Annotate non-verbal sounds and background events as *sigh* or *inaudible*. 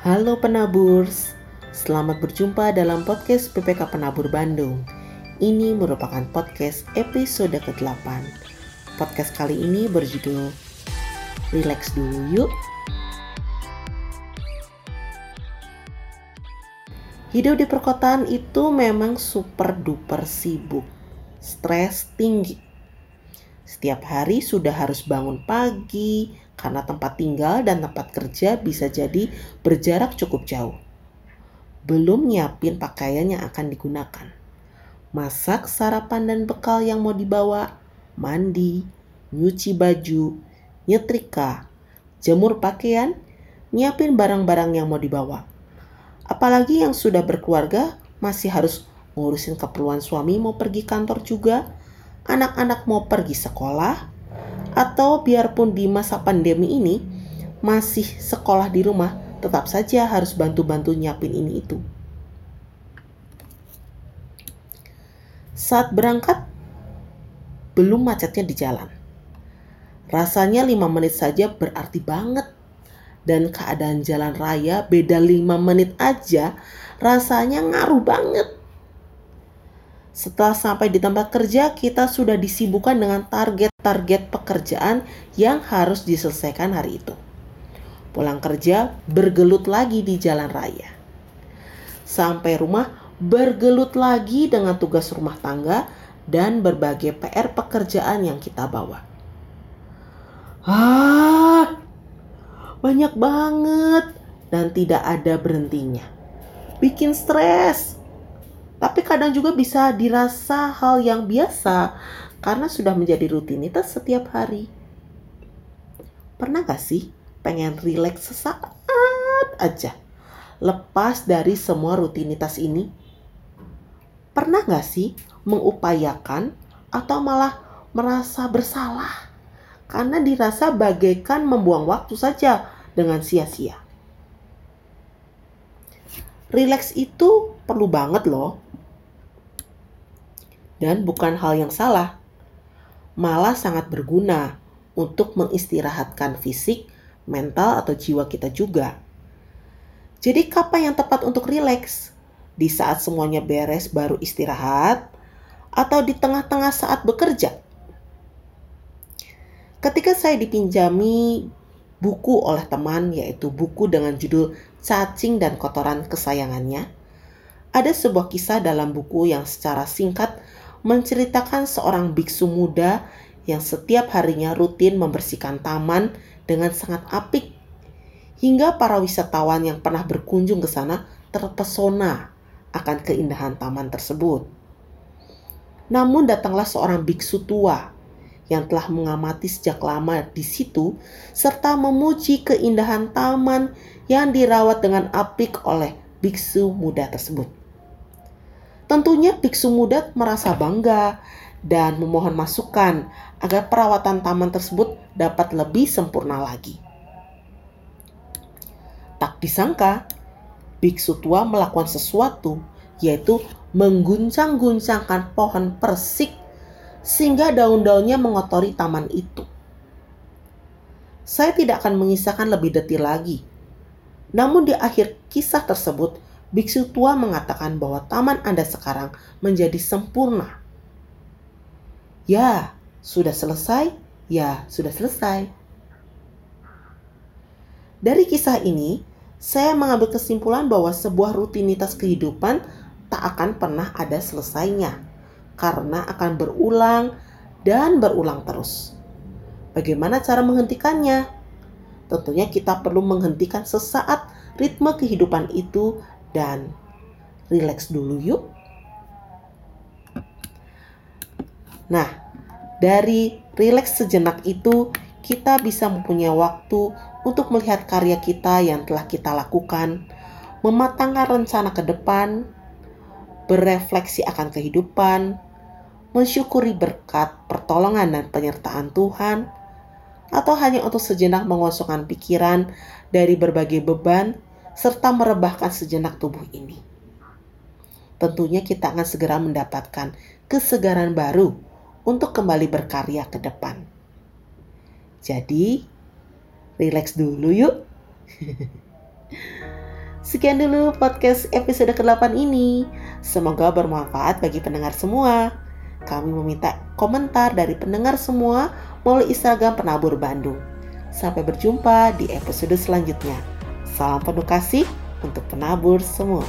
Halo penaburs, selamat berjumpa dalam podcast PPK Penabur Bandung. Ini merupakan podcast episode ke-8. Podcast kali ini berjudul Relax dulu yuk. Hidup di perkotaan itu memang super duper sibuk, stres tinggi. Setiap hari sudah harus bangun pagi, karena tempat tinggal dan tempat kerja bisa jadi berjarak cukup jauh. Belum nyiapin pakaian yang akan digunakan. Masak sarapan dan bekal yang mau dibawa, mandi, nyuci baju, nyetrika, jemur pakaian, nyiapin barang-barang yang mau dibawa. Apalagi yang sudah berkeluarga masih harus ngurusin keperluan suami mau pergi kantor juga, anak-anak mau pergi sekolah, atau biarpun di masa pandemi ini masih sekolah di rumah, tetap saja harus bantu-bantu nyiapin ini itu. Saat berangkat, belum macetnya di jalan. Rasanya 5 menit saja berarti banget. Dan keadaan jalan raya beda 5 menit aja rasanya ngaruh banget. Setelah sampai di tempat kerja, kita sudah disibukkan dengan target-target pekerjaan yang harus diselesaikan hari itu. Pulang kerja, bergelut lagi di jalan raya. Sampai rumah, bergelut lagi dengan tugas rumah tangga dan berbagai PR pekerjaan yang kita bawa. Ah, banyak banget dan tidak ada berhentinya. Bikin stres tapi kadang juga bisa dirasa hal yang biasa karena sudah menjadi rutinitas setiap hari. Pernah gak sih pengen rileks sesaat aja lepas dari semua rutinitas ini? Pernah gak sih mengupayakan atau malah merasa bersalah karena dirasa bagaikan membuang waktu saja dengan sia-sia? Rileks itu perlu banget loh dan bukan hal yang salah. Malah sangat berguna untuk mengistirahatkan fisik, mental, atau jiwa kita juga. Jadi kapan yang tepat untuk rileks? Di saat semuanya beres baru istirahat? Atau di tengah-tengah saat bekerja? Ketika saya dipinjami buku oleh teman, yaitu buku dengan judul Cacing dan Kotoran Kesayangannya, ada sebuah kisah dalam buku yang secara singkat menceritakan seorang biksu muda yang setiap harinya rutin membersihkan taman dengan sangat apik. Hingga para wisatawan yang pernah berkunjung ke sana terpesona akan keindahan taman tersebut. Namun datanglah seorang biksu tua yang telah mengamati sejak lama di situ serta memuji keindahan taman yang dirawat dengan apik oleh biksu muda tersebut. Tentunya biksu muda merasa bangga dan memohon masukan agar perawatan taman tersebut dapat lebih sempurna lagi. Tak disangka, biksu tua melakukan sesuatu, yaitu mengguncang-guncangkan pohon persik sehingga daun-daunnya mengotori taman itu. Saya tidak akan mengisahkan lebih detail lagi. Namun di akhir kisah tersebut, biksu tua mengatakan bahwa taman Anda sekarang menjadi sempurna. Ya, sudah selesai. Ya, sudah selesai. Dari kisah ini, saya mengambil kesimpulan bahwa sebuah rutinitas kehidupan tak akan pernah ada selesainya, karena akan berulang dan berulang terus. Bagaimana cara menghentikannya? Tentunya kita perlu menghentikan sesaat ritme kehidupan itu dan relax dulu yuk. Nah, dari relax sejenak itu kita bisa mempunyai waktu untuk melihat karya kita yang telah kita lakukan, mematangkan rencana ke depan, berefleksi akan kehidupan, mensyukuri berkat pertolongan dan penyertaan Tuhan, atau hanya untuk sejenak mengosongkan pikiran dari berbagai beban serta merebahkan sejenak tubuh ini. Tentunya kita akan segera mendapatkan kesegaran baru untuk kembali berkarya ke depan. Jadi, relax dulu yuk. *laughs* Sekian dulu podcast episode ke-8 ini. Semoga bermanfaat bagi pendengar semua. Kami meminta komentar dari pendengar semua melalui Instagram Penabur Bandung. Sampai berjumpa di episode selanjutnya. Salam penuh kasih untuk penabur semua.